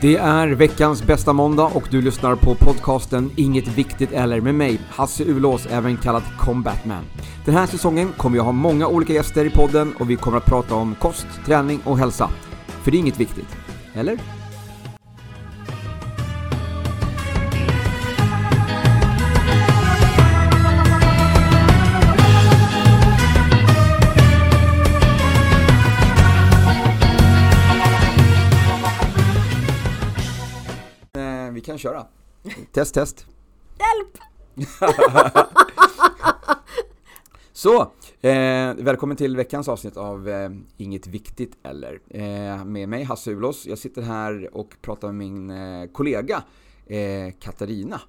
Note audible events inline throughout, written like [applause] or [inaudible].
Det är veckans bästa måndag och du lyssnar på podcasten Inget Viktigt Eller med mig, Hasse Ulås, även kallad Combatman. Den här säsongen kommer jag ha många olika gäster i podden och vi kommer att prata om kost, träning och hälsa. För det är inget viktigt. Eller? Kan köra. Test, test. Hjälp! [laughs] Så, eh, välkommen till veckans avsnitt av eh, Inget Viktigt Eller. Eh, med mig Hasse Ulås. Jag sitter här och pratar med min eh, kollega eh, Katarina.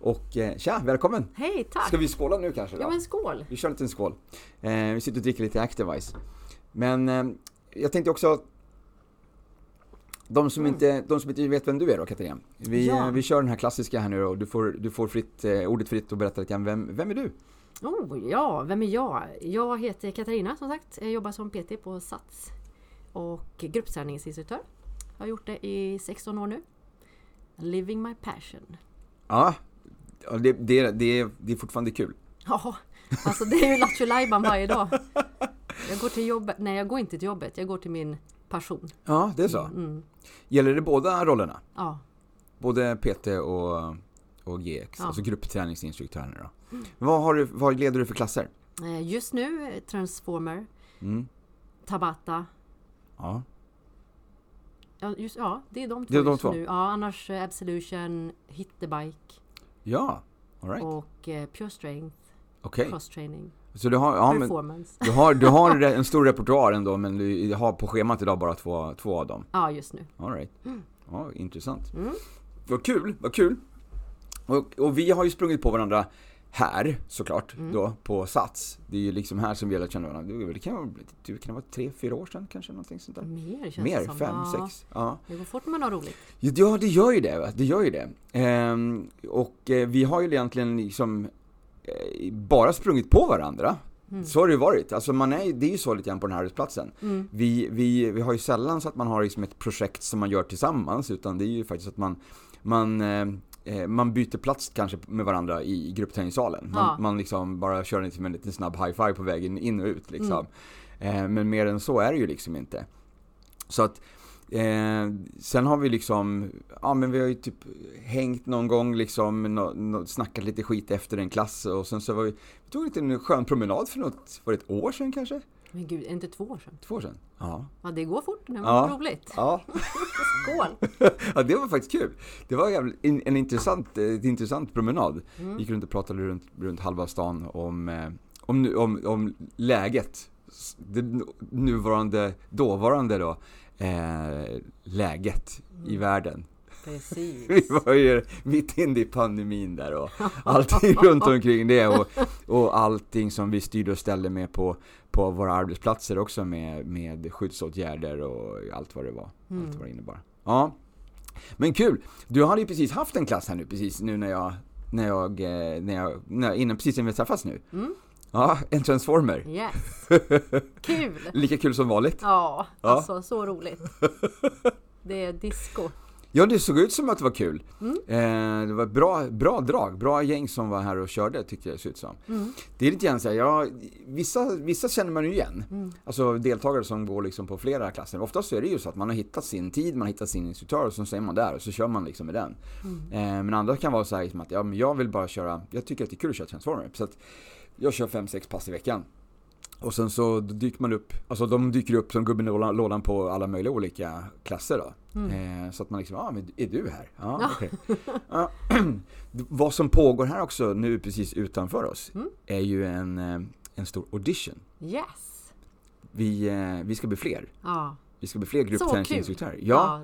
Och eh, tja, välkommen! Hej, tack! Ska vi skåla nu kanske? Då? Ja men skål! Vi kör en liten skål. Eh, vi sitter och dricker lite Activise. Men jag tänkte också de som, inte, de som inte vet vem du är då Katarina. Vi, Ja. vi kör den här klassiska här nu och du får, du får fritt, eh, ordet fritt och berätta lite grann. Vem, vem är du? Oh, ja, vem är jag? Jag heter Katarina som sagt. Jag jobbar som PT på SATS. Och gruppträningsinstruktör. Jag har gjort det i 16 år nu. Living my passion. Ja, det, det, det, är- det är fortfarande kul. Ja, alltså det är ju Lattjo varje dag. Jag går till jobbet, nej jag går inte till jobbet, jag går till min passion. Ja, det är så. Mm, Gäller det båda rollerna? ja, Både PT och, och GX, Ja. alltså gruppträningsinstruktörerna då. Vad, har du, vad leder du för klasser? Eh, just nu eh, Transformer, Mm. Tabata. Ja. Ja, just, ja, det är de två Det är de just två. nu. Ja, annars eh, Absolution, Hit the Bike Ja, alright. och eh, Pure Strength, Okej. Cross Training, Så du har, ja, men, du, har, du har en stor repertoar ändå, men du har på schemat idag bara två, två av dem. Ja, just nu. Alright. Ja, intressant. Mm. Vad kul, vad kul. Och, och vi har ju sprungit på varandra här såklart Mm. då på Sats. Det är ju liksom här som vi har lärt känna varandra. Det kan vara, det kan vara tre, fyra år sedan kanske någonting sånt där. Mer känns Mer, det som. fem, ja, sex. Ja. Det går fort när man har roligt. ja, det gör ju det. Va? Det gör ju det. Ehm, och eh, vi har ju egentligen liksom bara sprungit på varandra. Mm. Så har det ju varit. Alltså man är, det är ju så lite grann på den här arbetsplatsen. Mm. Vi, vi, vi har ju sällan så att man har liksom ett projekt som man gör tillsammans, utan det är ju faktiskt att man, man, eh, eh, man byter plats kanske med varandra i, gruppträningssalen. Man, Ja. man liksom bara kör en, en liten snabb high-five på vägen in och ut liksom. Mm. Eh, men mer än så är det ju liksom inte. Så att Eh, sen har vi liksom, ja men vi har ju typ hängt någon gång liksom, no, no, snackat lite skit efter en klass och sen så var vi, vi tog en skön promenad för något, var det ett år sedan kanske? Men gud, är det inte två år sedan? Två år sedan? Ja. Ja, det går fort när Ja. man har roligt. Ja, [laughs] Skål! [laughs] ja, det var faktiskt kul. Det var en, en intressant, eh, ett intressant promenad. Mm. Gick runt och pratade runt, runt halva stan om, eh, om, nu- om, om läget. Det nu- nuvarande, dåvarande då, eh, läget i världen. Precis. [laughs] Vi var ju mitt inne i pandemin där och allting [laughs] runt omkring det och, och allting som vi styrde och ställde med på, på våra arbetsplatser också med, med skyddsåtgärder och allt vad det var. Mm. Allt vad det innebar. Ja. Men kul! Du hade ju precis haft en klass här nu precis nu när jag, när jag, eh, när jag, när, innan, precis innan vi träffas nu. Mm. Ja, en transformer. Yes! [laughs] Kul! Lika kul som vanligt. Ja, Ja. alltså så roligt. [laughs] Det är disco. Ja, det såg ut som att det var kul. Mm. Eh, det var bra, bra drag, bra gäng som var här och körde tyckte jag det såg ut som. Mm. Det är lite grann såhär, ja, vissa, vissa känner man ju igen. Mm. Alltså deltagare som går liksom på flera klasser. Oftast så är det ju så att man har hittat sin tid, man har hittat sin instruktör och så säger man där och så kör man liksom med den. Mm. Eh, men andra kan vara så här liksom att, ja men jag vill bara köra, jag tycker att det är kul att köra Transformer. Så att jag kör 5-6 pass i veckan. Och sen så dyker man upp, alltså de dyker upp som gubben i lådan- på alla möjliga olika klasser då. Mm. Eh, så att man liksom, ja men är du här? Ja, Ja. okej. ja. [clears throat] Vad som pågår här också nu precis utanför oss Mm. är ju en, eh, en stor audition. Yes! Vi, eh, vi ska bli fler. Ja. Vi ska bli fler gruppträningsinstruktörer. Ja,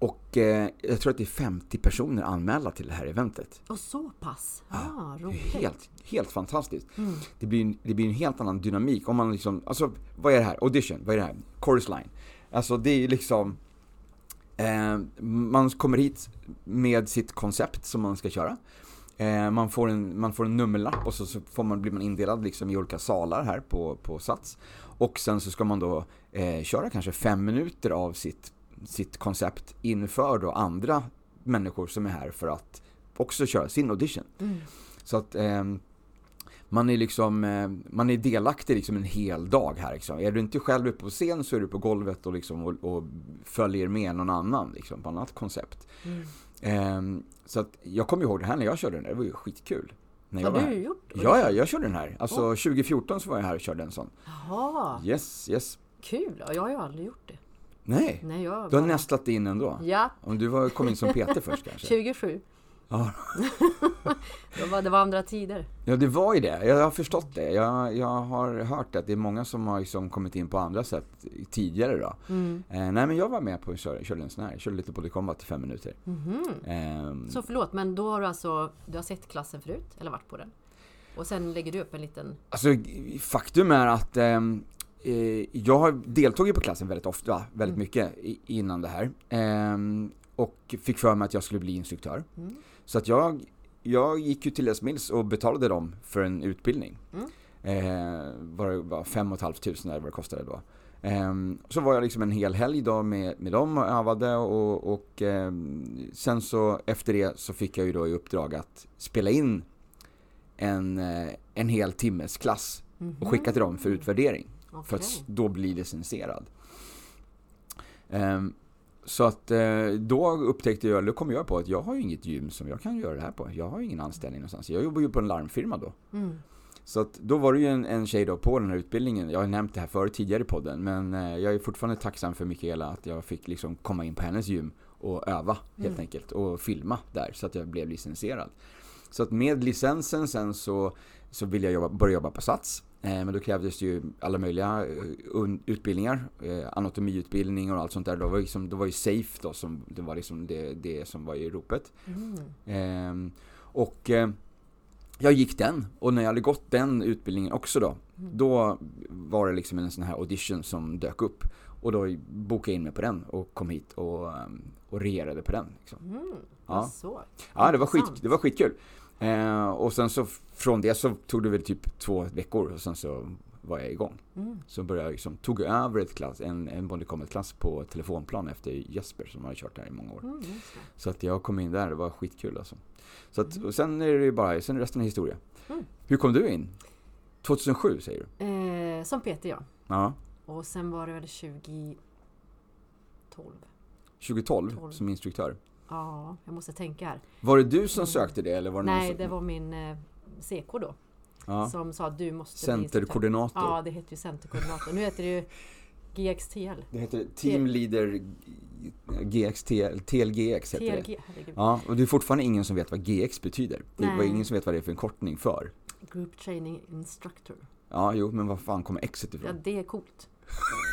och eh, jag tror att det är 50 personer anmälda till det här eventet. Och så pass. Ja, Ah, roligt. helt, helt fantastiskt. Mm. Det blir, en, det blir en helt annan dynamik om man liksom, alltså vad är det här? Audition, vad är det här? Chorus line. Alltså det är liksom eh, Man kommer hit med sitt koncept som man ska köra. Eh, man, får en, man får en nummerlapp och så, så får man, blir man indelad liksom i olika salar här på, på Sats. Och sen så ska man då eh, köra kanske fem minuter av sitt sitt koncept inför då andra människor som är här för att också köra sin audition. Mm. Så att eh, man är liksom, eh, man är delaktig liksom en hel dag här liksom. Är du inte själv uppe på scen så är du på golvet och, liksom, och, och följer med någon annan liksom, på annat koncept. Mm. Eh, så att jag kommer ihåg det här när jag körde den där, det var ju skitkul. När jag Har du gjort? Ja, ja, jag körde den här. Alltså 2014 så var jag här och körde en sån. Jaha, Yes, yes. kul! Ja, Jag har ju aldrig gjort det. Nej, Nej, jag du har nästlat in ändå. Ja, Om du var, kom in som Peter först [laughs] kanske? 27. Ja. [laughs] Det var, det var andra tider. Ja, det var ju det. Jag har förstått det. Jag, jag har hört att det är många som har liksom kommit in på andra sätt tidigare då. Mm. Eh, nej, men jag var med på köra, körde en sån här. Jag körde lite Body Combat i fem minuter. Mhm. Ehm, Så förlåt, men då har du alltså du har sett klassen förut, eller varit på den? Och sen lägger du upp en liten... Alltså, faktum är att eh, jag har deltagit på klassen väldigt ofta, väldigt Mm. mycket innan det här. Ehm, och fick för mig att jag skulle bli instruktör. Mm. Så att jag, jag gick ju till Les Mills och betalade dem för en utbildning. Mm. Eh, var det var fem och ett halvt tusen eller vad det kostade då. Ehm, så var jag liksom en hel helg då med, med dem och övade och, och ehm, sen så efter det så fick jag ju då i uppdrag att spela in en, eh, en hel timmes klass och skicka till dem för utvärdering. För att då bli licensierad. Ehm, så att eh, då upptäckte jag, eller kom jag på att jag har ju inget gym som jag kan göra det här på. Jag har ju ingen anställning någonstans. Jag jobbar ju på en larmfirma då. Mm. Så att då var det ju en, en tjej då på den här utbildningen. Jag har nämnt det här förut tidigare i podden. Men eh, jag är fortfarande tacksam för Mikaela att jag fick liksom komma in på hennes gym och öva helt Mm. enkelt. Och filma där så att jag blev licensierad. Så att med licensen sen så, så ville jag jobba, börja jobba på Sats. Eh, men då krävdes det ju alla möjliga eh, utbildningar. Eh, anatomiutbildning och allt sånt där. Då var, liksom, då var ju SAFE då som det var liksom det, det som var i ropet. Mm. Ehm, och jag gick den och när jag hade gått den utbildningen också då, Mm. då var det liksom en sån här audition som dök upp. Och då bokade jag in mig på den och kom hit och, och regerade på den. Liksom. Mm. Ja. Så. Ja, det var, skit, det var skitkul. Eh, och sen så från det så tog det väl typ två veckor och sen så var jag igång. Mm. Så började jag liksom, tog över ett klass, en, en Body Combat-klass på telefonplan efter Jesper som hade kört där i många år. Mm. Så att jag kom in där, det var skitkul alltså. Så att, och sen är det ju bara, sen är resten historia. Mm. Hur kom du in? 2007 säger du? Eh, som Peter ja. Ja. Och sen var det väl 2012. 2012 Tolv. som instruktör. Ja, jag måste tänka här. Var det du som sökte det eller var det Nej, som... det var min eh, CK då. ja. Som sa att du måste. Centerkoordinator. Ja, det heter ju centerkoordinator. Nu heter det ju GXTL. Det heter Team Leader GXTL, TLGX heter det. TLG, herregud. Ja, och det är fortfarande ingen som vet vad GX betyder. Det var ingen som vet vad det är för en kortning för. Group Training Instructor. Ja, jo, men var fan kommer X Ja, ifrån? det är coolt. [laughs]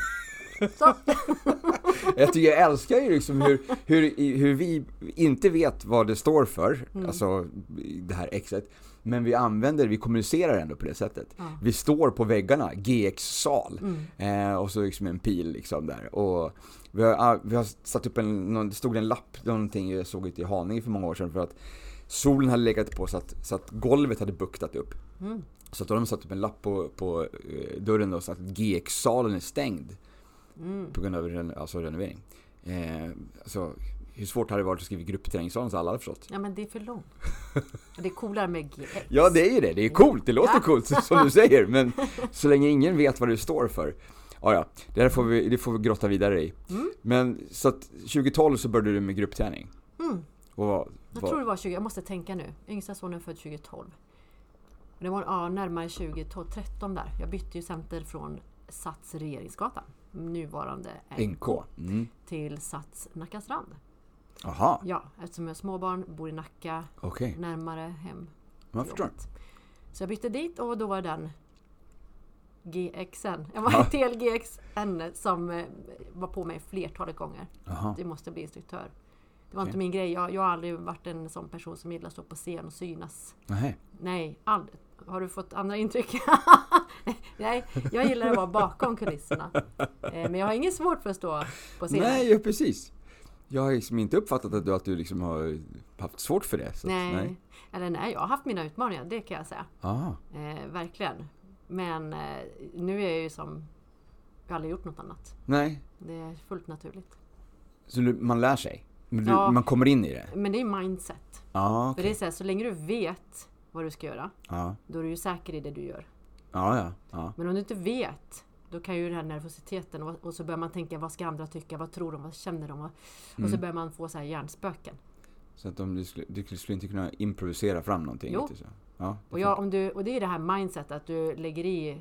Så. [laughs] Jag tycker jag älskar ju liksom hur, hur, hur vi inte vet vad det står för, Mm. alltså det här Xet. Men vi använder, vi kommunicerar ändå på det sättet. Ja. Vi står på väggarna, GX-sal. Mm. Eh, och så liksom en pil liksom där. Och vi har, ah, vi har satt upp en, någon, det stod en lapp, någonting jag såg ute i Haninge för många år sedan för att solen hade legat på så att, så att golvet hade buktat upp. Mm. Så att då har de satt upp en lapp på, på eh, dörren då så att GX-salen är stängd Mm. på grund av ren, alltså renovering. Eh, alltså, hur svårt hade det varit att skriva gruppträningssalen så alla hade förstått? Ja, men det är för långt. [laughs] Det är coolare med GX. Ja det är ju det, det är coolt, det låter Ja. coolt som du säger men [laughs] så länge ingen vet vad det står för Ja, ja, det där får vi, det får vi grotta vidare i. Mm. Men så att 2012 så började du med gruppträning. Mm. Och vad, Jag vad- tror det var 20, jag måste tänka nu. Yngsta sonen född 2012. Det var ja, närmare 2012, 13 där. Jag bytte ju center från Sats Regeringsgatan, nuvarande NK. Mm. till Sats Nackastrand. Aha, Ja, eftersom jag har småbarn, bor i Nacka, okej. närmare hem. Jag förstår. Så jag bytte dit och då var den GXN, jag var Ja. [laughs] TLGXN som eh, var på mig flertalet gånger. Aha. Du måste bli instruktör. Det var Okej. inte min grej. Jag, jag har aldrig varit en sån person som gillar att stå på scen och synas. Nej. Nej, aldrig. Har du fått andra intryck? [laughs] [laughs] Nej, jag gillar att vara bakom kulisserna. Eh, Men jag har inget svårt för att stå på scenen. Nej, ja, precis. Jag har liksom inte uppfattat att du, att du liksom har haft svårt för det. Så att, nej. nej. Eller nej, jag har haft mina utmaningar, det kan jag säga. Aha. Eh, verkligen. Men eh, nu är jag ju som... Jag har aldrig gjort något annat. Nej. Det är fullt naturligt. Så du, man lär sig? Du, Ja. Man kommer in i det? Men det är mindset. Ja, För det är så, här, så länge du vet vad du ska göra, ja, då är du ju säker i det du gör. Ja, ja, ja. Men om du inte vet, då kan ju den här nervositeten och, och så börjar man tänka vad ska andra tycka, vad tror de, vad känner de? Och Mm. så börjar man få så här hjärnspöken. Så att om du, skulle, du skulle inte kunna improvisera fram någonting? Jo. lite Så. Ja, Och, jag, om du, och det är det här mindset att du lägger i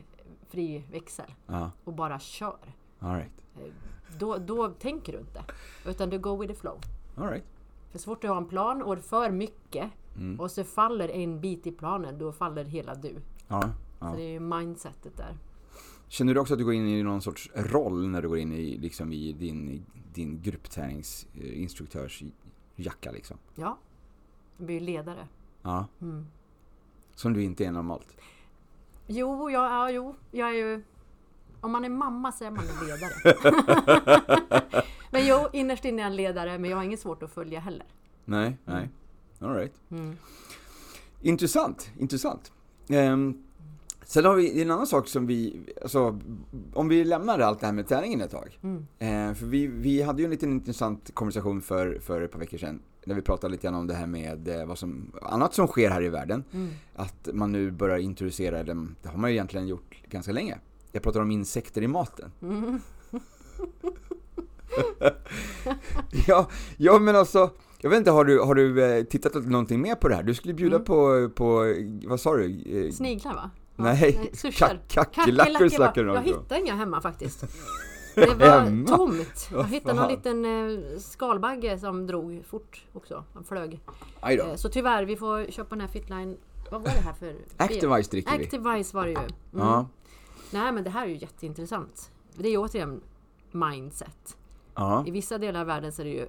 fri växel Ja, och bara kör. all right. Eh, Då, då tänker du inte. Utan du go with the flow. All right. För så fort du har en plan och för mycket Mm. och så faller en bit i planen, då faller hela du. Ja, Så ja. det är ju mindsetet där. Känner du också att du går in i någon sorts roll när du går in i, liksom i din, din gruppträningsinstruktörsjacka liksom? Ja, du blir ju ledare. Ja, Mm. som du inte är normalt. Jo, ja, ja, jo, jag är ju... Om man är mamma så är man en ledare. [laughs] men jo, innerst inne är jag en ledare, men jag har inget svårt att följa heller. Nej, nej. All right. Mm. Intressant, intressant. Um, sen har vi en annan sak som vi, alltså, om vi lämnar allt det här med träningen ett tag. Mm. Eh, för vi, vi hade ju en liten intressant konversation för, för ett par veckor sedan. Där vi pratade lite grann om det här med eh, vad som, annat som sker här i världen. Mm. Att man nu börjar introducera, eller det har man ju egentligen gjort ganska länge. Jag pratar om insekter i maten. Mm. [laughs] ja, ja men alltså, jag vet inte, har du, har du eh, tittat någonting mer på det här? Du skulle bjuda Mm. på, på, vad sa du? Eh, Sniglar va? Nej, kackerlackor snackar du om Jag hittade inga hemma faktiskt. [laughs] Det var Hemma? tomt. Jag hittade någon liten eh, skalbagge som drog fort också. Han flög. Eh, Så tyvärr, vi får köpa den här Fitline. Vad var det här för? [laughs] Activise dricker vi. Activise var det ju. Mm. Ja, Nej men det här är ju jätteintressant. Det är ju återigen mindset. Ja. I vissa delar av världen så är det ju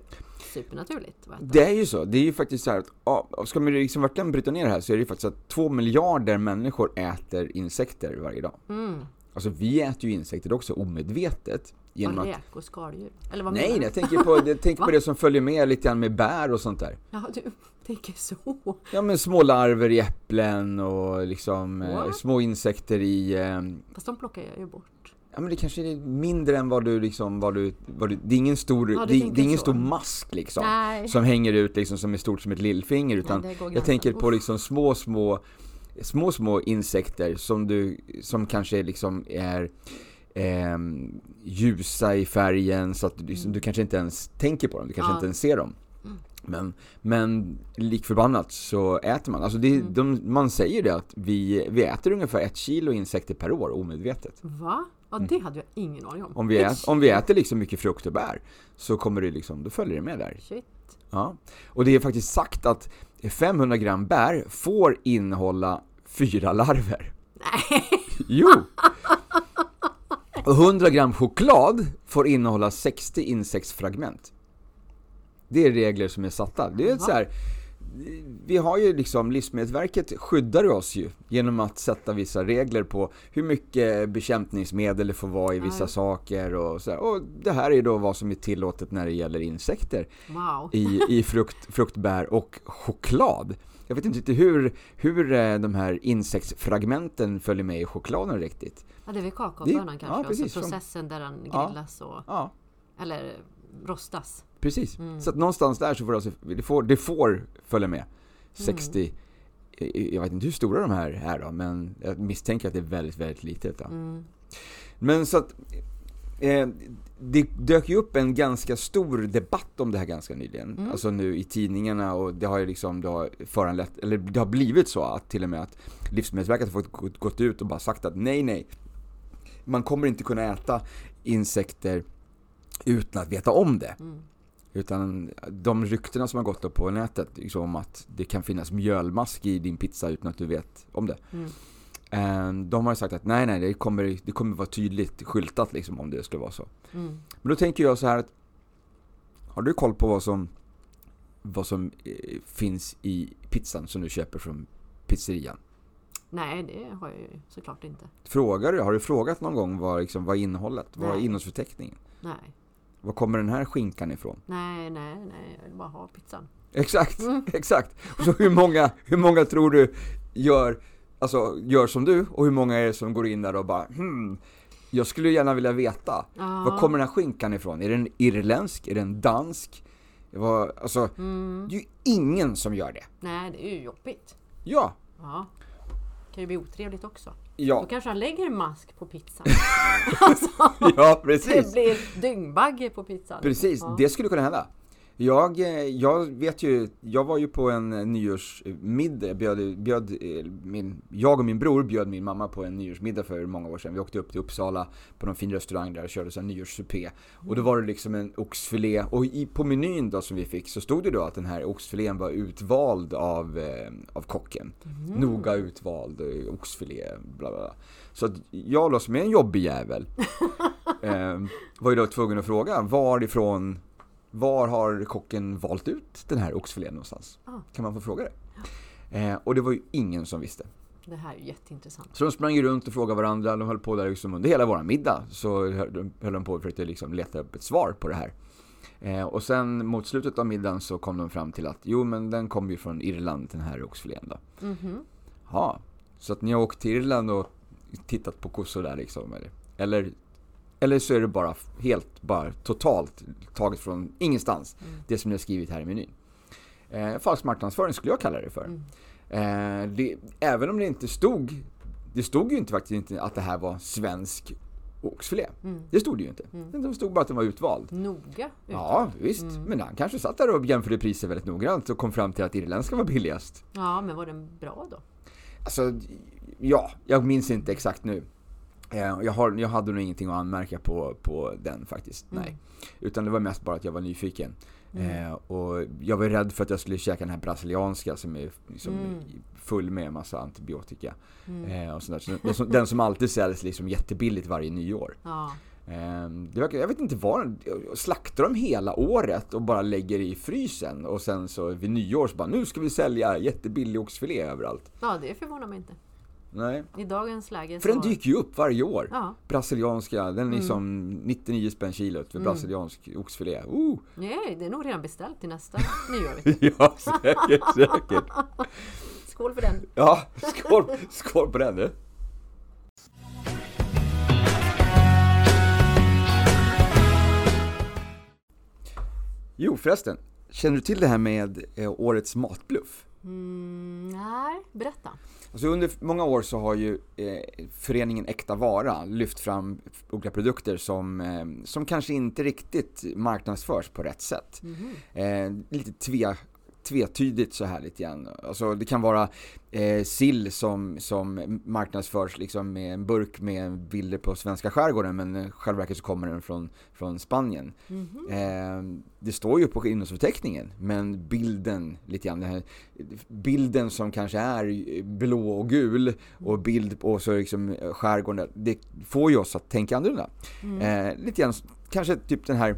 supernaturligt. att. Det är ju så. Det är ju faktiskt så här att, ja, ska man liksom verkligen bryta ner det här så är det ju faktiskt att två miljarder människor äter insekter varje dag. Mm. Alltså vi äter ju insekter också omedvetet. Genom Och räk och skaldjur. Eller vad nej, menar du? jag tänker på, jag tänker på [laughs] det som följer med lite grann med bär och sånt där. Ja, du tänker så. Ja men små larver i äpplen och liksom eh, små insekter i, eh, Fast de plockar jag ju bort. Ja men det kanske är mindre än vad du liksom, vad du, vad du det är ingen stor, Ja, det, det är ingen så. stor mask liksom. Nej. Som hänger ut liksom som är stort som ett lillfinger utan går jag tänker på liksom små, små, små, små insekter som du, som kanske liksom är ehm, ljusa i färgen så att du, liksom, du kanske inte ens tänker på dem, du kanske Ja. inte ens ser dem. Mm. Men, men lik förbannat så äter man. Alltså det, Mm. de, man säger det att vi, vi äter ungefär ett kilo insekter per år omedvetet. Va? Ja, det hade jag ingen aning om. Mm. Om vi, ät, om vi äter liksom mycket frukt och bär så kommer det liksom, då följer det med där. Shit. Ja. Och det är faktiskt sagt att 500 gram bär får innehålla fyra larver. Nej. Jo! [laughs] Och 100 gram choklad får innehålla 60 insektsfragment. Det är regler som är satta. Det är så här, vi har ju liksom, Livsmedelsverket skyddar oss ju genom att sätta vissa regler på hur mycket bekämpningsmedel det får vara i vissa Ja. saker och så. Och det här är då vad som är tillåtet när det gäller insekter Wow. i, i frukt, frukt, bär och choklad. Jag vet inte hur, hur eh, de här insektsfragmenten följer med i chokladen riktigt. Ja, det är väl kakaobönan kanske. ja, och precis, så som- processen där den Ja. grillas och... Ja, Eller rostas. precis. Mm. Så att någonstans där så får alltså, det, får, det får följa med 60 eh, jag vet inte hur stora de här är då, men jag misstänker att det är väldigt, väldigt litet. Då. Mm. Men så att eh, det dök ju upp en ganska stor debatt om det här ganska nyligen. Mm. Alltså nu i tidningarna och det har ju liksom har föranlett, eller det har blivit så att till och med att Livsmedelsverket har fått gått, gått ut och bara sagt att nej, nej. Man kommer inte kunna äta insekter utan att veta om det. Mm. Utan de ryktena som har gått upp på nätet liksom om att det kan finnas mjölmask i din pizza utan att du vet om det. Mm. Eh, De har sagt att nej, nej, det kommer, det kommer vara tydligt skyltat liksom om det skulle vara så. Mm. Men då tänker jag så här att Har du koll på vad som Vad som eh, finns i pizzan som du köper från pizzerian? Nej, det har jag ju såklart inte. Frågar du? Har du frågat någon gång vad, liksom, vad innehållet? Vad är innehållsförteckningen? Nej, Var kommer den här skinkan ifrån? nej, nej, nej. Jag vill bara ha pizzan. Exakt, Mm. [laughs] exakt. Och så hur många, hur många tror du gör, alltså, gör som du och hur många är det som går in där och bara hmm, Jag skulle gärna vilja veta, Ja. var kommer den här skinkan ifrån? Är den irländsk? Är den dansk? Det var, alltså, Mm. det är ju ingen som gör det. Nej, det är ju jobbigt. Ja, Ja. kan ju bli otrevligt också. Då ja, kanske han lägger en mask på pizzan. [laughs] alltså, ja det precis. blir dyngbagge på pizzan. Precis, Ja. det skulle kunna hända. Jag, eh, jag vet ju, jag var ju på en nyårsmiddag, bjöd, bjöd eh, min, jag och min bror bjöd min mamma på en nyårsmiddag för många år sedan. Vi åkte upp till Uppsala på någon fin restaurang där och körde här nyårssupé. Och då var det liksom en oxfilé, och i, på menyn då som vi fick så stod det då att den här oxfilén var utvald av, eh, av kocken. Noga utvald oxfilé, bla bla bla. Så att jag då som är en jobbig jävel, [laughs] eh, var ju då tvungen att fråga varifrån var har kocken valt ut den här oxfilén någonstans? Ah. Kan man få fråga det? Eh, och det var ju ingen som visste. Det här är ju jätteintressant. Så de sprang ju runt och frågade varandra, de höll på där liksom under hela våran middag. Så höll de på och försökte liksom leta upp ett svar på det här. Eh, och sen mot slutet av middagen så kom de fram till att jo men den kom ju från Irland den här oxfilén då. Mhm. Ja, så att ni har åkt till Irland och tittat på kossor där liksom eller? Eller, eller så är det bara helt, bara totalt taget från ingenstans. Mm. Det som ni har skrivit här i menyn. Eh, falsk marknadsföring skulle jag kalla det för. Mm. Eh, det, även om det inte stod, det stod ju inte faktiskt inte att det här var svensk oxfilé. Mm. Det stod det ju inte. Det stod bara att den var utvald. Noga Ja, visst. Mm. Men han kanske satt där och jämförde priser väldigt noggrant och kom fram till att irländska var billigast. Ja, men var den bra då? Alltså, ja, jag minns inte exakt nu. Eh, Jag, har, jag hade nog ingenting att anmärka på, på den faktiskt, Mm. nej. Utan det var mest bara att jag var nyfiken. Mm. Eh, och jag var rädd för att jag skulle käka den här brasilianska som är liksom Mm. full med massa antibiotika. Mm. Eh, och sånt. Så den, som, den som alltid säljs liksom jättebilligt varje nyår. Ja. Eh, det verkar, jag vet inte vad, slaktar de hela året och bara lägger i frysen och sen så vid nyår så bara nu ska vi sälja jättebillig oxfilé överallt. ja, det förvånar mig inte. Nej. I dagens läge För den dyker ju upp varje år. Ja, Brasilianska, den är Mm. liksom 99 spänn kilot för Mm. brasiliansk oxfilé. Uh. nej, det är nog redan beställt till nästa nyår. [laughs] Ja, säkert, säkert. Skål för den! Ja, skål, skål på den du. Jo förresten, känner du till det här med eh, årets matbluff? Mm, nej, berätta. Alltså under många år så har ju eh, föreningen Äkta Vara lyft fram olika produkter som, eh, som kanske inte riktigt marknadsförs på rätt sätt. Mhm. Eh, lite tve, tvetydigt så här lite grann. Alltså det kan vara eh, sill som, som marknadsförs liksom med en burk med bilder på svenska skärgården men själva verket så kommer den från, från Spanien. Mhm. Eh, det står ju på innehållsförteckningen, men bilden lite grann, den här bilden som kanske är blå och gul och bild på så liksom skärgården, där, det får ju oss att tänka annorlunda. Mm. Eh, lite grann, kanske typ den här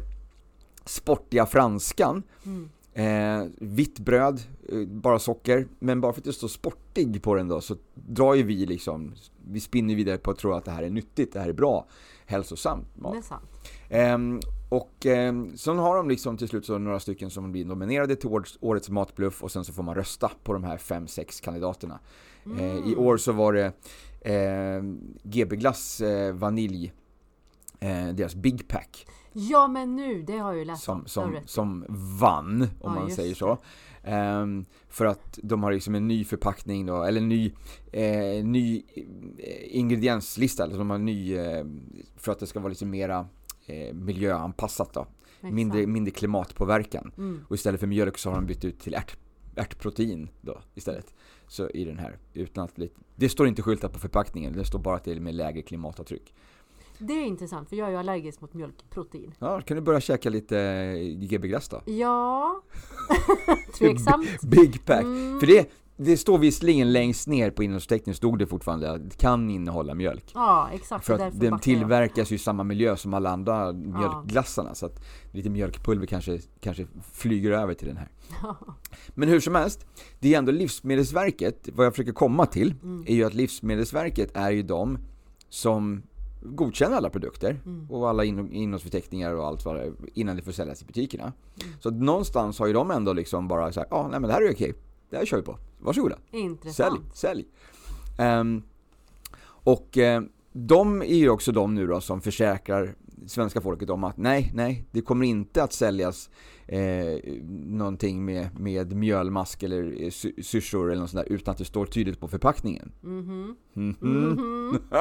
sportiga franskan, Mm. Eh, vitt bröd, eh, bara socker, men bara för att det står sportig på den då så drar ju vi liksom, vi spinner vidare på att tro att det här är nyttigt, det här är bra, hälsosamt mat. Det är sant. Ehm, och ehm, sen har de liksom till slut så några stycken som blir nominerade till årets, årets matbluff och sen så får man rösta på de här fem, sex kandidaterna. Eh, I år så var det eh, GB Glass eh, vanilj, eh, deras Big Pack, Ja, men nu, det har jag ju läst som, som, som vann, om Ja, man säger så. Ehm, för att de har liksom en ny förpackning då, eller ny, eh, ny eh, ingredienslista, eller de har ny, eh, för att det ska vara lite mera eh, miljöanpassat då. Exakt. Mindre, mindre klimatpåverkan. Mm. Och istället för mjölk så har de bytt ut till ärt, ärtprotein då istället. Så i den här, utan att det står inte skyltat på förpackningen, det står bara att det är med lägre klimatavtryck. Det är intressant, för jag är ju allergisk mot mjölkprotein. Ja, kan du börja käka lite eh, GB Glass då? Ja, [laughs] tveksamt. Big Pack! Mm. För det, det står visserligen längst ner på innehållsförteckningen stod det fortfarande att det kan innehålla mjölk. Ja, exakt. För att den tillverkas ju i samma miljö som alla andra mjölkglassarna så att lite mjölkpulver kanske, kanske flyger över till den här. [laughs] Men hur som helst, det är ändå Livsmedelsverket, vad jag försöker komma till, Mm. är ju att Livsmedelsverket är ju de som godkänner alla produkter Mm. och alla in- innehållsförteckningar och allt vad det är innan det får säljas i butikerna. Mm. Så någonstans har ju de ändå liksom bara sagt, ja ah, nej men det här är okej, det här kör vi på, varsågoda. Sälj, Intressant. sälj. Ehm, och eh, de är ju också de nu då som försäkrar svenska folket om att nej, nej, det kommer inte att säljas eh, någonting med, med mjölmask eller eh, sy- syrsor eller något sånt där utan att det står tydligt på förpackningen. Mhm. Mhm. Mhm. [laughs]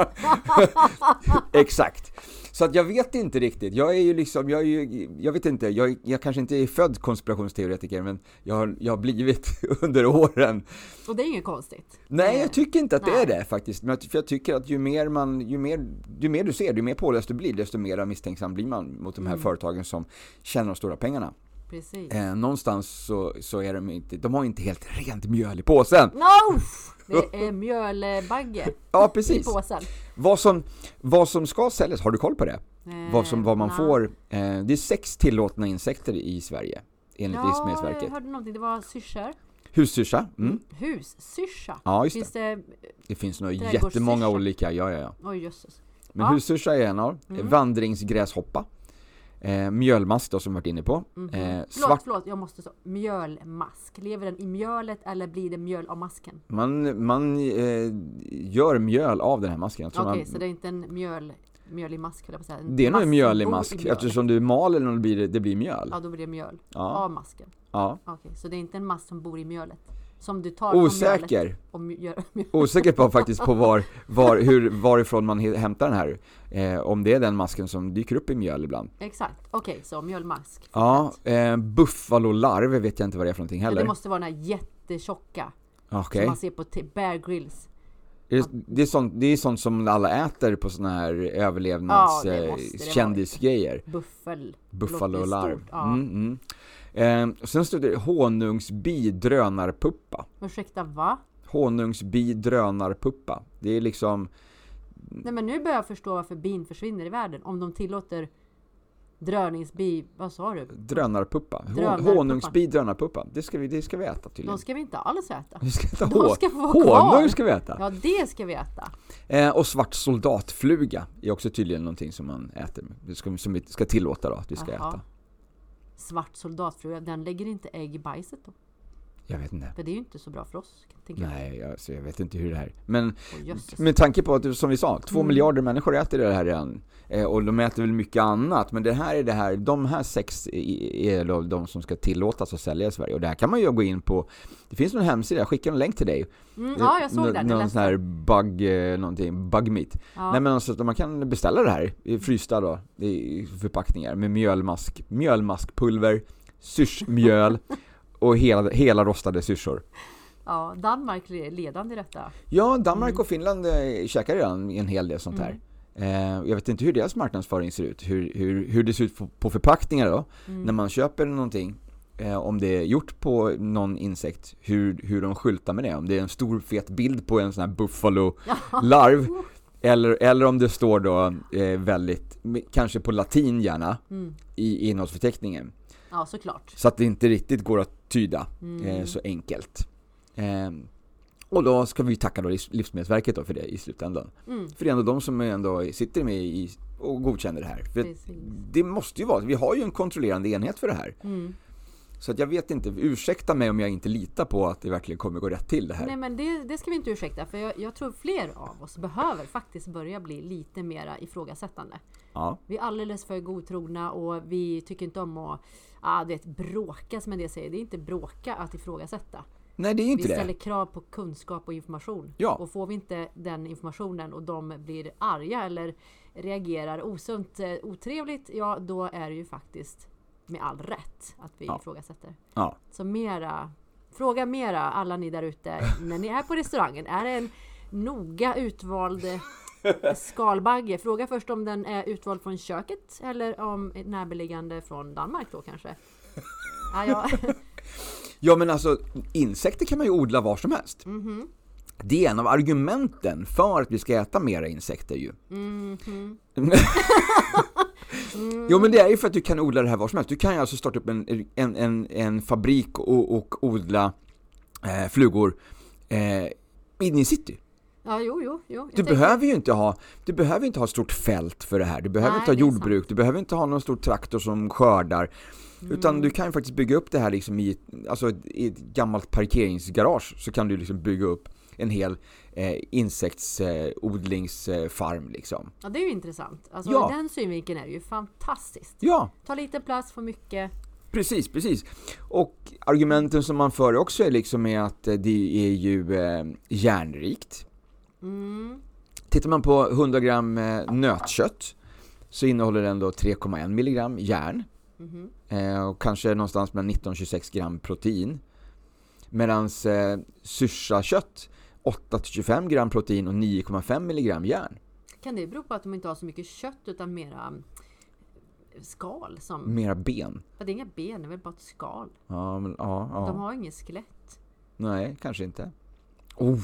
Exakt. Så att jag vet inte riktigt. Jag är ju liksom, jag är ju, jag vet inte, jag, jag kanske inte är född konspirationsteoretiker men jag har, jag har blivit [laughs] under åren. Och det är inget konstigt. Nej, jag tycker inte att det nej. är det faktiskt. Men för jag tycker att ju mer man, ju mer, ju mer du ser, ju mer påläst du blir, desto mer misstänksam blir man mot de här Mm. företagen som tjänar de stora pengarna. Precis. Eh, någonstans så, så är de inte, de har inte helt rent mjöl i påsen. No! Det är [laughs] mjölbagge Ja, i precis. påsen. Vad som, vad som ska säljas, har du koll på det? vad, som, vad man Eh, får. Eh, det är sex tillåtna insekter i Sverige, enligt Ja, jag Livsmedelsverket. hörde någonting. Det var syrsor. Hussyrsa, mm. Hussyrsa. ja just Finns det. det... Det finns nog jättemånga olika, ja ja ja. Oj jösses. Men Ja. hussyrsa är en av. Mm. Vandringsgräshoppa. Eh, mjölmask då som vi varit inne på. Mhm. Eh, Förlåt, förlåt, jag måste så. Mjölmask. Lever den i mjölet eller blir det mjöl av masken? man man eh, gör mjöl av den här masken. Okej, man, så det är inte en mjöl, mjölig mask höll jag på att säga. En det är nog en mjölig mask mjöl. eftersom du maler den och det blir, det blir mjöl. Ja, då blir det mjöl. Ja, Av masken. ja. Okej, så det är inte en mask som bor i mjölet? Som du tar mjölet Osäker. och mj- gör [laughs] mjöl. Osäker på faktiskt på var, var, hur, varifrån man hämtar den här. Eh, om det är den masken som dyker upp i mjöl ibland. Exakt, okej, så mjölmask. Ja, eh, buffalolarv vet jag inte vad det är för någonting Men heller. det måste vara den här jättetjocka Okej. som man ser på Bear Grylls. Det, är sånt, det är sånt som alla äter på såna här överlevnads Ja. Buffel. Buffalolarv. ja. Mm, mm. Eh, sen står det honungsbi drönarpuppa. Ursäkta, va? Honungsbi drönarpuppa. Det är liksom, Nej men nu börjar jag förstå varför bin försvinner i världen. Om de tillåter dröningsbi, vad sa du? drönarpuppa. Hon- Drönarpuppa. Honungsbi drönarpuppa. Det ska vi, det ska vi äta tydligen. De ska vi inte alls äta. Vi ska äta De hå- ska få vara kvar. honung ska vi äta. Ja, det ska vi äta. Eh, och svart soldatfluga är också tydligen någonting som man äter. Som vi ska tillåta då att vi ska Jaha. äta. Svart soldatfruga, den lägger inte ägg i bajset då? Jag vet inte. För det är ju inte så bra för oss. Tänker jag. Nej, alltså, jag vet inte hur det här Men jösses. med tanke på att, som vi sa, två Mm. miljarder människor äter det här redan. Eh, och de äter väl mycket annat, men det här är det här, de här sex är de som ska tillåtas att sälja i Sverige. Och det här kan man ju gå in på, det finns någon hemsida, jag skickar en länk till dig. Mm, ja, jag såg Nå- den. Jag Någon sån här bug, eh, någonting, bug meat. Ja. Nej men alltså att man kan beställa det här i frysta då, i förpackningar med mjölmask, mjölmaskpulver, [laughs] syrsmjöl och hela, hela rostade syrsor. ja, Danmark ledande i detta. Ja, Danmark Mm. och Finland eh, käkar redan en hel del sånt här. Eh, jag vet inte hur deras marknadsföring ser ut, hur, hur, hur det ser ut på, på förpackningar då. Mm. När man köper någonting, eh, om det är gjort på någon insekt, hur, hur de skyltar med det. Om det är en stor fet bild på en sån här buffalo-larv, [laughs] eller, eller om det står då eh, väldigt, kanske på latin gärna, Mm. i innehållsförteckningen. Ja, såklart. Så att det inte riktigt går att tyda Mm. eh, så enkelt. Eh, och då ska vi tacka då Livs- Livsmedelsverket då för det i slutändan. Mm. För det är ändå de som ändå sitter med i och godkänner det här. För Precis. det måste ju vara, vi har ju en kontrollerande enhet för det här. Mm. Så att jag vet inte, ursäkta mig om jag inte litar på att det verkligen kommer gå rätt till det här. Nej men det, det ska vi inte ursäkta för jag, jag tror fler av oss behöver faktiskt börja bli lite mera ifrågasättande. Ja, Vi är alldeles för godtrogna och vi tycker inte om att ah, det bråka som en del säger. Det är inte bråka att ifrågasätta. nej det är Vi inte ställer det. krav på kunskap och information. Ja. Och får vi inte den informationen och de blir arga eller reagerar osunt, eh, otrevligt, ja då är det ju faktiskt med all rätt att vi Ja. ifrågasätter. Ja. Så mera, fråga mera alla ni där ute när ni är på restaurangen. Är det en noga utvald skalbagge? Fråga först om den är utvald från köket eller om ett närbeläggande från Danmark då kanske. Ja, ja. [laughs] ja men alltså, insekter kan man ju odla var som helst. Mhm. Det är en av argumenten för att vi ska äta mera insekter ju. [laughs] Jo men det är ju för att du kan odla det här var som helst. Du kan ju alltså starta upp en, en, en, en fabrik och, och odla eh, flugor eh, inne i city. Ja, jo, jo, jo. Du behöver ju inte ha, du behöver inte ha ett stort fält för det här. Du behöver Nej, inte ha jordbruk, du behöver inte ha någon stor traktor som skördar. Mm. Utan du kan ju faktiskt bygga upp det här liksom i, alltså i ett gammalt parkeringsgarage så kan du liksom bygga upp en hel eh, insektsodlingsfarm eh, liksom. Ja, det är ju intressant. Alltså, Ja. ur den synvinkeln är det ju fantastiskt. Ja, Ta lite plats, få mycket. Precis, precis. Och argumenten som man för också är liksom är att eh, det är ju eh, järnrikt. Mm. Tittar man på 100 gram eh, nötkött så innehåller den då 3,1 milligram järn Mhm. eh, och kanske någonstans mellan 19-26 gram protein. Medan eh, syrsakött 8-25 gram protein och 9,5 milligram järn. Kan det bero på att de inte har så mycket kött utan mera mm, skal? Som, Mera ben. ja, det är inga ben, det är väl bara ett skal. Ja, men, ja, De ja. har inget skelett. Nej, kanske inte. Oh.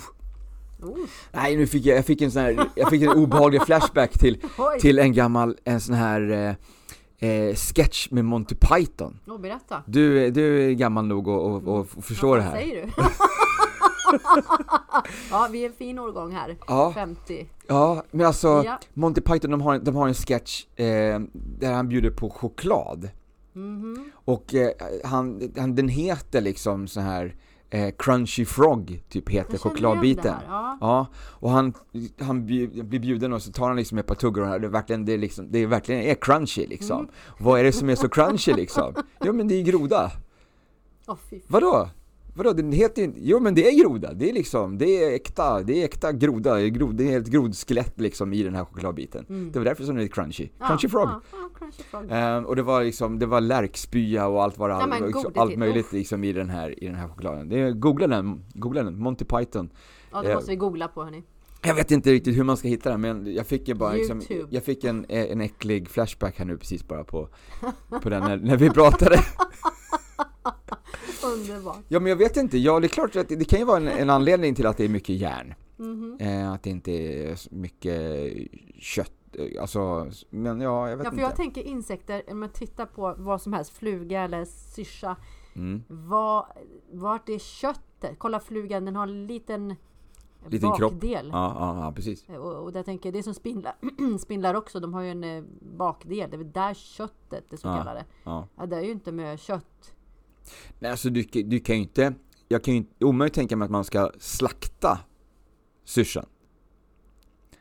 Oh, Nej, nu fick jag, jag fick en sån här, jag fick en obehaglig [laughs] flashback till, oj! till en gammal, en sån här eh, eh, sketch med Monty Python. Oh, berätta. Du, du är gammal nog att och förstå Vad det här. säger du? [laughs] [laughs] ja, vi är en fin årgång här. Ja, 50. ja, men alltså Ja. Monty Python de har, de har en sketch eh, där han bjuder på choklad. Mhm. Och eh, han, han, den heter liksom så här eh, Crunchy Frog, typ heter chokladbiten. här, Ja. Ja, och han, han blir bjuden och så tar han liksom ett par tuggor och det är verkligen, det är liksom, det är verkligen är crunchy liksom. Mm. Vad är det som är så crunchy liksom? Jo men det är groda. Åh, fy Vadå? Vadå? Den heter ju Jo men det är groda, det är liksom, det är äkta, det är äkta groda, det är, grod, det är ett grodskelett liksom i den här chokladbiten. Mm. Det var därför som den är crunchy. Ja, Crunchy frog. Ja, ja, crunchy frog. Ehm, och det var liksom, det var lärkspya och allt vad det men liksom, allt möjligt liksom i den här, i den här chokladen. Det är, googla den, googla den, Monty Python. Ja, det eh, måste vi googla på hörni. Jag vet inte riktigt hur man ska hitta den men jag fick ju bara liksom, jag fick en, en äcklig flashback här nu precis bara på, på den när, när vi pratade. [laughs] Underbart. Ja men jag vet inte, ja det är klart att det, det kan ju vara en, en anledning till att det är mycket järn. Mhm. Eh, att det inte är mycket kött, eh, alltså, men ja jag vet Ja, för inte. jag tänker insekter, om man tittar på vad som helst, fluga eller syrsa. Mm. Vad, vart är köttet? Kolla flugan, den har en liten, Liten kropp. bakdel. Ja, ja, ja, precis. Och, och där tänker jag, det är som spindlar, [clears throat] spindlar också, de har ju en eh, bakdel, det är väl där köttet, det så Ja. kallade. Ja. Ja, det är ju inte med kött. Nej alltså du, du kan ju inte, jag kan ju omöjligt tänka mig att man ska slakta syrsan.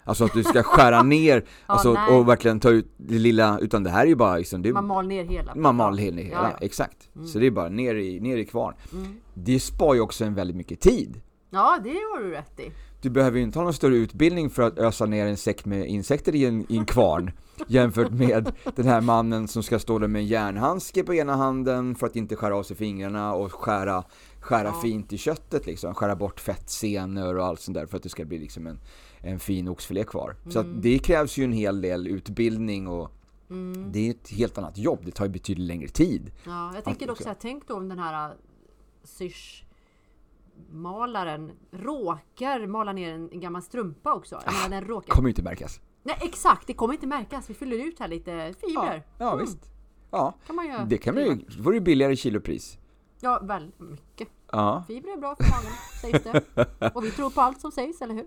Alltså att du ska [laughs] skära ner, alltså, nej. och verkligen ta ut det lilla, utan det här är ju bara liksom, det, Man mal ner hela. man mal hela, hela Ja, ja. exakt. Mm. Så det är bara ner i, ner i kvarn. Mm. Det spar ju också en väldigt mycket tid. Ja, det har du rätt i. Du behöver ju inte ha någon större utbildning för att ösa ner en säck med insekter i en, i en kvarn jämfört med den här mannen som ska stå där med en järnhandske på ena handen för att inte skära av sig fingrarna och skära, skära Ja. fint i köttet liksom, skära bort fettsenor och allt sånt där för att det ska bli liksom en, en fin oxfilé kvar. Så Mm. det krävs ju en hel del utbildning och Mm. det är ett helt annat jobb, det tar ju betydligt längre tid. Ja, jag tänker också, jag tänk då om den här äh, syrsmalaren råkar mala ner en, gammal strumpa också. Menar, den råkar... Kommer ju inte märkas. Nej exakt, det kommer inte märkas. Vi fyller ut här lite fibrer. Ja, Mm, visst. Ja, kan man göra. det kan man ju, då får du billigare kilopris. Ja, väldigt mycket. Ja. Fibrer är bra för magen, sägs det. [laughs] Och vi tror på allt som sägs, eller hur?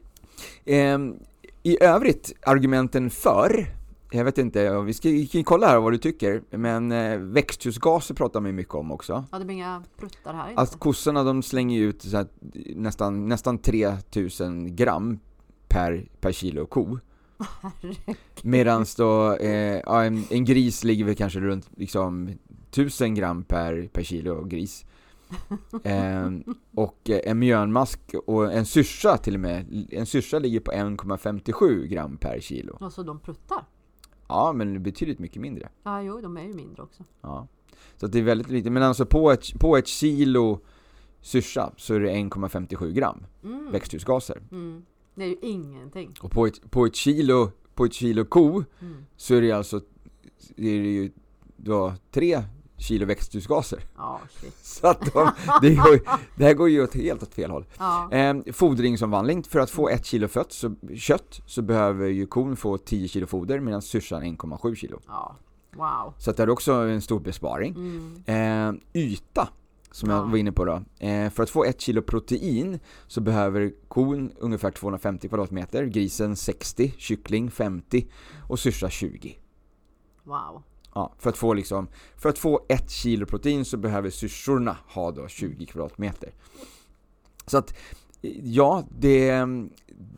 Ehm, I övrigt, argumenten för, jag vet inte, vi ska, vi kan ju kolla här vad du tycker, men eh, växthusgaser pratar man ju mycket om också. Ja, det blir inga pruttar här inte. Att kossorna de slänger ju ut här, nästan, nästan 3000 gram per, per kilo ko. Medan då eh, ja, en, en gris ligger väl kanske runt liksom 1000 gram per, per kilo gris. Ehm, och eh, en mjölnmask och en syrsa till och med, en syrsa ligger på 1,57 gram per kilo. Och så de pruttar. Ja, men betydligt mycket mindre. Ja, jo, de är ju mindre också. Ja. Så det är väldigt lite, men alltså på ett, på ett kilo syrsa så är det 1,57 gram Mm. växthusgaser. Mm. Det är ju ingenting. Och på ett, på ett kilo, på ett kilo ko Mm. så är det alltså, det är ju då tre kilo växthusgaser. Shit. [laughs] Så att de, det, går, det här går ju åt helt åt fel håll. [laughs] Ja. Eh, fodringsomvandling, för att få ett kilo fött, så, kött så behöver ju kon få 10 kilo foder medan syrsan 1,7 kilo. ja. Wow. Så att det är också en stor besparing. Mm. Eh, yta, som Ja. jag var inne på då. Eh, för att få ett kilo protein så behöver kon ungefär 250 kvadratmeter, grisen 60, kyckling 50 och syrsa 20. Wow. Ja, för att få liksom, för att få ett kilo protein så behöver syrsorna ha då 20 kvadratmeter. Så att Ja, det,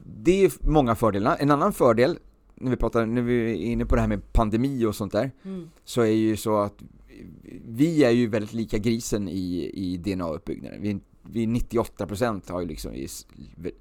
det är många fördelar. En annan fördel, när vi pratar, när vi är inne på det här med pandemi och sånt där, Mm. så är ju så att vi är ju väldigt lika grisen i, i DNA-uppbyggnaden. Vi, vi 98% har ju liksom är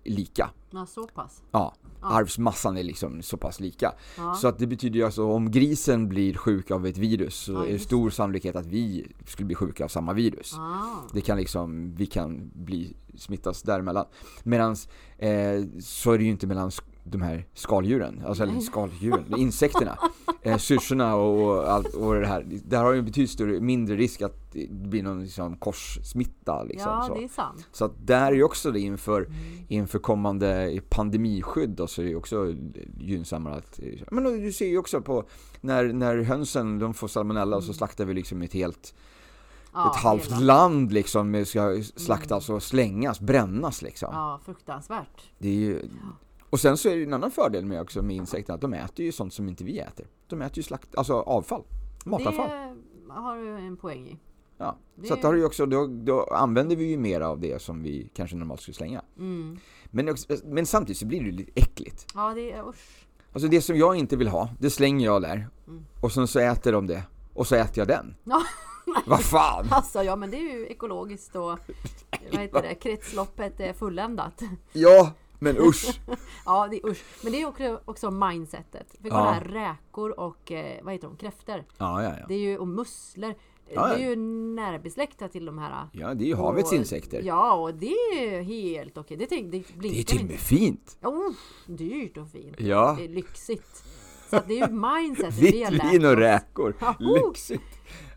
lika. Ja, så pass. Ja, Ja. arvsmassan är liksom så pass lika. Ja. Så att det betyder ju alltså om grisen blir sjuk av ett virus så Ja, är det stor sannolikhet att vi skulle bli sjuka av samma virus. Ah. Det kan liksom, vi kan bli smittas däremellan. Medan eh, så är det ju inte mellan de här skaldjuren, alltså eller Nej. skaldjuren, insekterna, eh, syrsorna och, allt, och det här. Där har ju en betydligt större, mindre risk att det blir någon liksom korssmitta liksom. Ja, så. det är sant. så att där är ju också det inför, Mm. inför kommande pandemiskydd då, så är det också gynnsammare att, men du ser ju också på när, när hönsen de får salmonella och så slaktar vi liksom ett helt Ja, ett halvt hela. land liksom ska slaktas och slängas, brännas liksom. Ja, fruktansvärt. Det är ju... Och sen så är det en annan fördel med också med insekterna, att de äter ju sånt som inte vi äter. De äter ju slakt, alltså avfall, matavfall. Det har du en poäng i. Ja. det- Så att har du också, då, då använder vi ju mer av det som vi kanske normalt skulle slänga. Mm. Men, också, men samtidigt så blir det ju lite äckligt. Ja, det är usch. Alltså det som jag inte vill ha, det slänger jag där. Mm. Och sen så äter de det. Och så äter jag den. Ja. [laughs] Vad fan! [laughs] Alltså, ja men det är ju ekologiskt och [laughs] vad heter det, kretsloppet är fulländat. Ja, men [laughs] usch! Ja, det är usch. Men det är också, också mindsetet. För kolla Ja. här, räkor och eh, vad heter de, kräftor. Ja, ja, ja. Det är ju, och musslor. Ja, Det är ja. ju närbesläktat till de här. Ja, det är ju havets och- insekter. Ja, och det är ju helt okej. Det, tänk, det Det är till och med fint! Oh, dyrt och fint. Ja. Det är lyxigt. Så att det är ju mindsetet [laughs] Vitt vin och räkor. Ja, Lyxigt!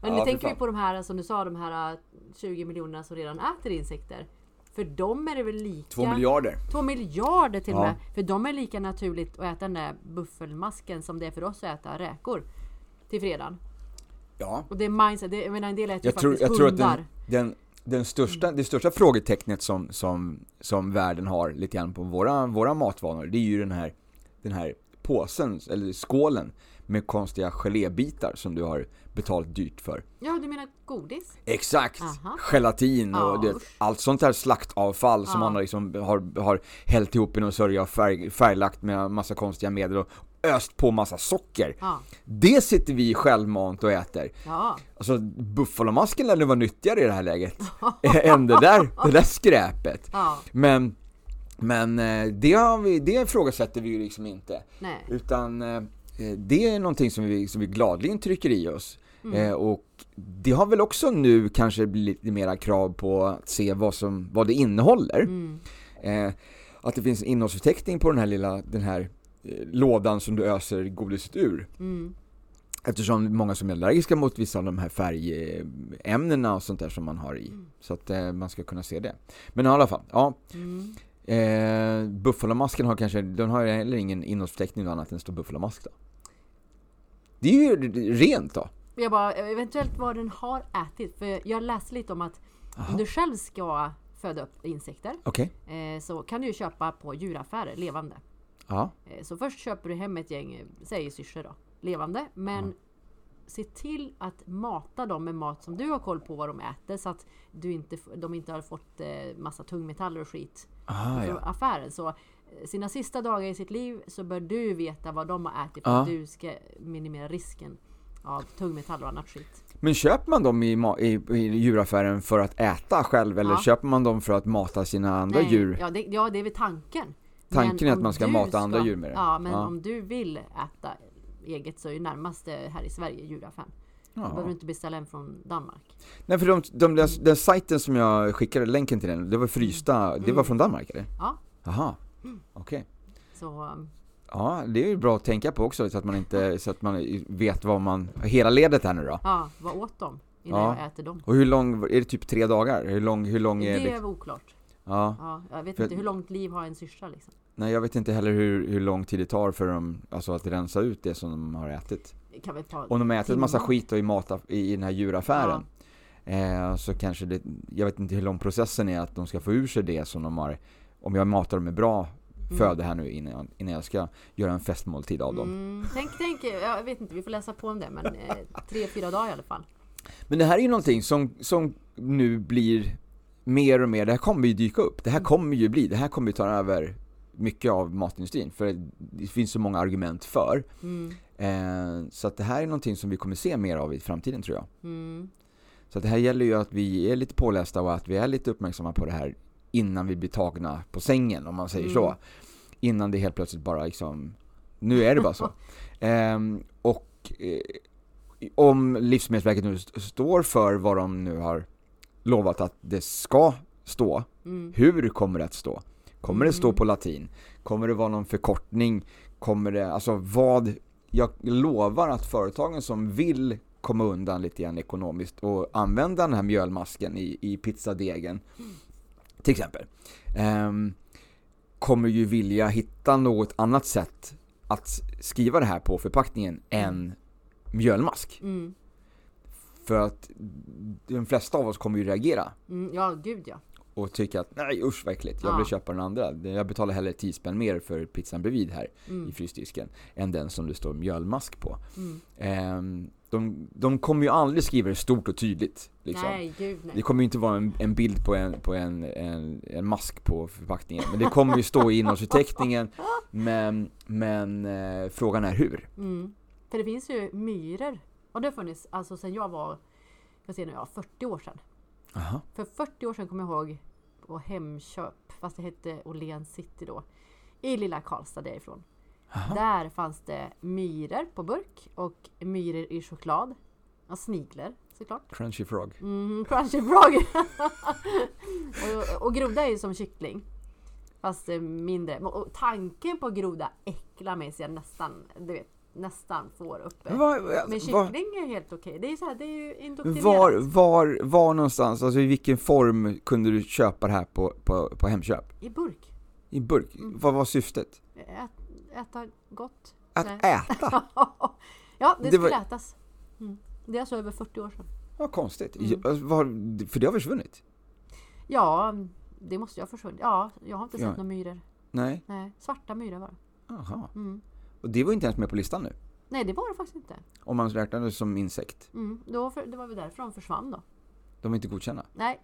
Men Ja, nu tänker vi på de här som du sa, de här 20 miljonerna som redan äter insekter. För dem är det väl lika... Två miljarder. Två miljarder till och Ja. med. För dem är lika naturligt att äta den där buffelmasken som det är för oss att äta räkor. Till fredagen. Ja. Och det är mindset. Det, jag menar en del äter ju Jag tror, faktiskt jag tror att den, den, den största, det största frågetecknet som, som, som världen har lite grann på våra, våra matvanor, det är ju den här, den här påsen, eller skålen med konstiga gelébitar som du har betalat dyrt för. Ja, du menar godis? Exakt! Aha. Gelatin och Ja, det, allt sånt här slaktavfall som Ja. man har, liksom, har, har hällt ihop i någon sörja och färg, färglagt med massa konstiga medel och öst på massa socker. Ja. Det sitter vi självmant och äter. Ja. Alltså buffalomasken lär nu vara nyttigare i det här läget [laughs] än det där, det där skräpet. Men, men eh, det, har vi, det ifrågasätter vi ju liksom inte. Nej. Utan eh, det är någonting som vi, som vi gladligen trycker i oss. Mm. Eh, och det har väl också nu kanske blivit lite mera krav på att se vad, som, vad det innehåller. Mm. Eh, att det finns en innehållsförteckning på den här lilla den här eh, lådan som du öser godiset ur. Mm. Eftersom många som är allergiska mot vissa av de här färgämnena och sånt där som man har i. Så att eh, man ska kunna se det. Men i alla fall, ja. Eh, Buffalomasken har kanske, den har heller ingen innehållsförteckning annat än står Buffalomask då. Det är ju rent då. Jag bara, eventuellt vad den har ätit. För jag läste lite om att Aha. om du själv ska föda upp insekter Okej. eh, så kan du ju köpa på djuraffärer levande. Ja. Eh, så först köper du hem ett gäng, säg syrsor då, levande. Men se till att mata dem med mat som du har koll på vad de äter så att du inte, de inte har fått eh, massa tungmetaller och skit Ah, från ja. affären. Så eh, sina sista dagar i sitt liv så bör du veta vad de har ätit för Ja. att du ska minimera risken av tungmetaller och annat skit. Men köper man dem i, i, i djuraffären för att äta själv eller Ja. köper man dem för att mata sina andra Nej, djur? Ja det, ja, det är väl tanken. Tanken är att man ska mata andra djur med det. Ja, men om du vill äta eget så är ju närmaste här i Sverige djuraffären. Ja. behöver du inte beställa en från Danmark. Nej för de, de, den, den sajten som jag skickade länken till den, det var frysta, det var Mm. från Danmark eller? Ja, Jaha, okej. så um, Ja, det är ju bra att tänka på också så att man inte, så att man vet vad man, hela ledet här nu då. ja, vad åt de innan Ja. jag äter dem? Och hur lång, är det typ tre dagar? Hur lång, hur lång är Det det? är oklart. Ja, Ja, jag vet För- inte hur långt liv har en syrsa liksom. nej jag vet inte heller hur, hur lång tid det tar för dem, alltså att rensa ut det som de har ätit. Kan väl ta Om de har ätit en massa skit och i, mata, i den här djuraffären eh, så kanske det, jag vet inte hur lång processen är att de ska få ur sig det som de har, om jag matar dem med bra Mm. föda här nu innan jag, innan jag ska göra en festmåltid av dem. Mm, tänk, tänk, jag vet inte, vi får läsa på om det men eh, tre, fyra dagar i alla fall. Men det här är ju någonting som, som nu blir mer och mer, det här kommer ju dyka upp. Det här kommer ju bli, det här kommer ju ta över mycket av matindustrin. För det finns så många argument för. Mm. Eh, så att det här är någonting som vi kommer se mer av i framtiden tror jag. Mm. Så att det här gäller ju att vi är lite pålästa och att vi är lite uppmärksamma på det här innan vi blir tagna på sängen om man säger Mm. så. Innan det helt plötsligt bara liksom, nu är det bara så. [laughs] Ehm, och eh, om Livsmedelsverket nu st- står för vad de nu har lovat att det ska stå, Mm. hur kommer det att stå? Kommer det stå Mm. på latin? Kommer det vara någon förkortning? Kommer det, alltså vad, jag lovar att företagen som vill komma undan lite grann ekonomiskt och använda den här mjölmasken i, i pizzadegen, till exempel, ehm, kommer ju vilja hitta något annat sätt att skriva det här på förpackningen än mjölmask. Mm. För att de flesta av oss kommer ju reagera Mm. Ja, gud ja. Och tycka att nej usch vad äckligt, jag Ja. vill köpa den andra. Jag betalar hellre 10 spänn mer för pizzan bredvid här i Mm. frysdisken än den som det står mjölmask på. Mm. Ehm, de, de kommer ju aldrig skriva det stort och tydligt. Liksom. Nej, gud nej. Det kommer ju inte vara en, en bild på, en, på en, en, en mask på förpackningen. Men det kommer ju stå i innehållsförteckningen. [laughs] Men, men eh, frågan är hur. Mm. För det finns ju myror. Och det har funnits alltså sen jag var, jag ser nu, ja, 40 år sedan. Aha. För 40 år sedan kommer jag ihåg på Hemköp, fast det hette Åhléns City då. I lilla Karlstad därifrån. Aha. Där fanns det myror på burk och myror i choklad. Och sniglar såklart. Crunchy frog. Mm, crunchy frog! [laughs] och, och groda är ju som kyckling. Fast mindre. Och tanken på groda äcklar mig så jag nästan, du vet, nästan får uppe. Men Var, Men var, kyckling är helt okej. Det är så här, det är ju indoktrinerat. var, var, var någonstans, alltså i vilken form kunde du köpa det här på, på, på Hemköp? I burk. I burk? Mm. Vad var syftet? Ät, äta gott. Att Nej. äta? [laughs] ja, det, Det skulle var- ätas. Mm. Det är alltså över 40 år sedan. Vad konstigt. Mm. Ja, var, för det har försvunnit? Ja, det måste ju ha försvunnit. Ja, jag har inte sett Ja. några myror. Nej? Nej, svarta myror var det. Jaha. Mm. Och det var inte ens med på listan nu? Nej, det var det faktiskt inte. Om man räknar det som insekt? Mm. Då, för, det var väl därför de försvann då. De är inte godkända? Nej,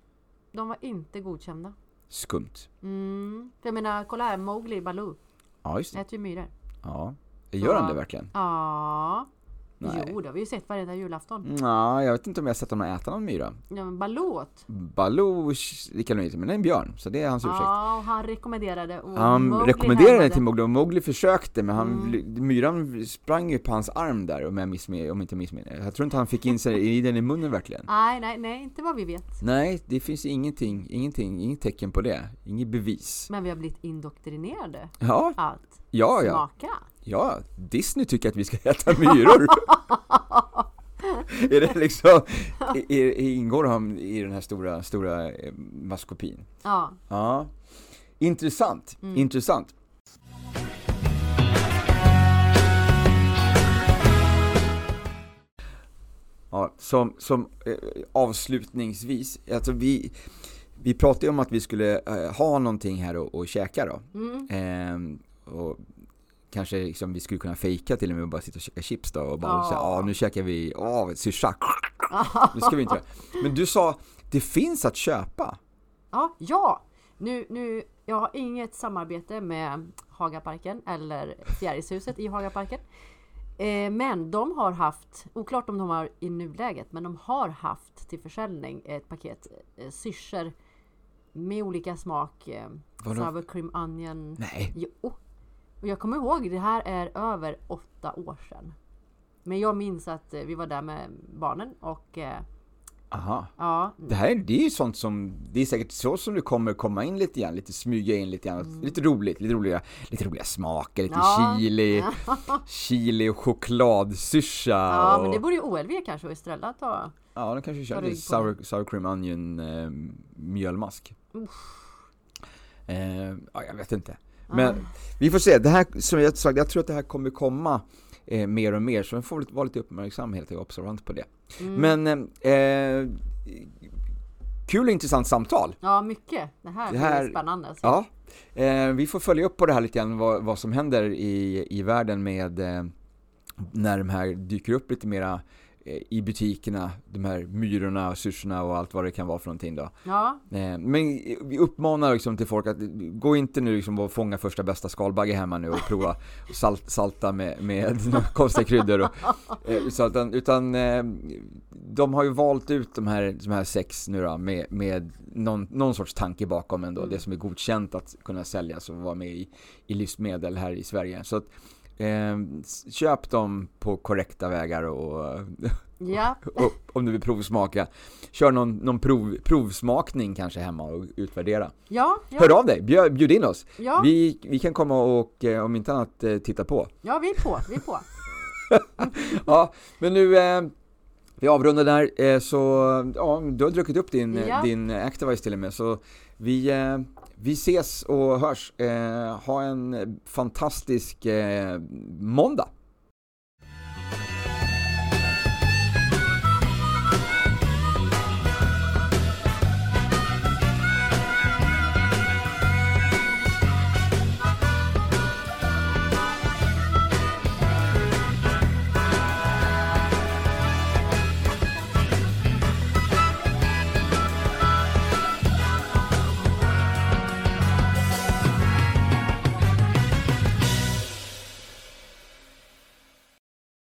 de var inte godkända. Skumt. Mm. För jag menar, kolla här, Mowgli Baloo Ja, just det. äter ju myror. Ja. Gör han det verkligen? Ja, Nej. jo det har vi ju sett varenda julafton. Ja, jag vet inte om jag har sett honom äta någon myra. Ja, men Baloo åt. Baloo det kan nog inte, men det är en björn, så det är hans ursäkt. Ja, och han rekommenderade. Och Han Mowgli rekommenderade det hävdade- till Mowgli och Mowgli försökte men han, Mm. myran sprang ju på hans arm där om jag missminner, om inte missminner. Jag tror inte han fick in sig i den i munnen verkligen. [laughs] Nej, nej, nej, inte vad vi vet. Nej, det finns ingenting, ingenting, inget tecken på det. Inget bevis. Men vi har blivit indoktrinerade Ja, att ja, ja. smaka. Ja, Disney tycker att vi ska äta myror. [laughs] är det liksom, i- i- ingår de i den här stora, stora eh, maskopin? Ja, Ja. Intressant, Mm. intressant. Ja, som, som eh, avslutningsvis, alltså vi, vi pratade ju om att vi skulle eh, ha någonting här och, och käka då. mm. Ehm, och kanske liksom vi skulle kunna fejka till och med och bara sitta och käka chips då och bara Ja. säga ja nu käkar vi, åh syrsa. Det [laughs] ska vi inte. Men du sa, det finns att köpa. ja, ja. Nu, nu, jag har inget samarbete med Hagaparken eller Fjärilshuset i Hagaparken. Eh, men de har haft, oklart om de har i nuläget, men de har haft till försäljning ett paket eh, syrsor med olika smak. Eh, sour cream onion. Nej. Jo. Och jag kommer ihåg, det här är över åtta år sedan. Men jag minns att eh, vi var där med barnen och eh, Aha. ja, Det här det är ju sånt som, det är säkert så som du kommer komma in lite grann, lite smyga in lite grann, lite roligt, lite roliga, lite roliga smaker, lite Mm. Ja. chili, [laughs] chili och chokladsyrsa ja men det och, borde ju OLV kanske och Estrella ta. ja, de kanske kör lite sour, sour cream onion eh, mjölmask. Eh, ja, jag vet inte. Men vi får se, det här, som jag sagt, jag tror att det här kommer komma eh, mer och mer, så man får vara lite uppmärksam helt och observant på det. Mm. Men, eh, eh, kul och intressant samtal. Ja mycket. Det här, Det här- blir spännande. alltså. Ja, eh, vi får följa upp på det här lite grann, vad, vad som händer i, i världen med eh, när de här dyker upp lite mera i butikerna, de här myrorna, syrsorna och allt vad det kan vara för någonting då. Ja, Eh, Men vi uppmanar liksom till folk att gå inte nu liksom och fånga första bästa skalbagge hemma nu och prova salt, salta med, med [laughs] konstiga kryddor. Och, eh, utan utan eh, de har ju valt ut de här, de här sex nu då med, med någon, någon sorts tanke bakom ändå. Mm. Det som är godkänt att kunna säljas och vara med i, i livsmedel här i Sverige. Så att, eh, köp dem på korrekta vägar och [laughs] ja, och, om du vill provsmaka. Kör någon, någon prov, provsmakning kanske hemma och utvärdera. ja, ja, Hör av dig, bjud, bjud in oss. ja, Vi, vi kan komma och eh, om inte annat eh, titta på. ja, vi är på, vi är på. [laughs] [laughs] Ja, men nu eh, vi avrundar där, eh, så ja, du har druckit upp din, Ja. din Activise till och med, så vi, eh, vi ses och hörs. Eh, ha en fantastisk eh, måndag!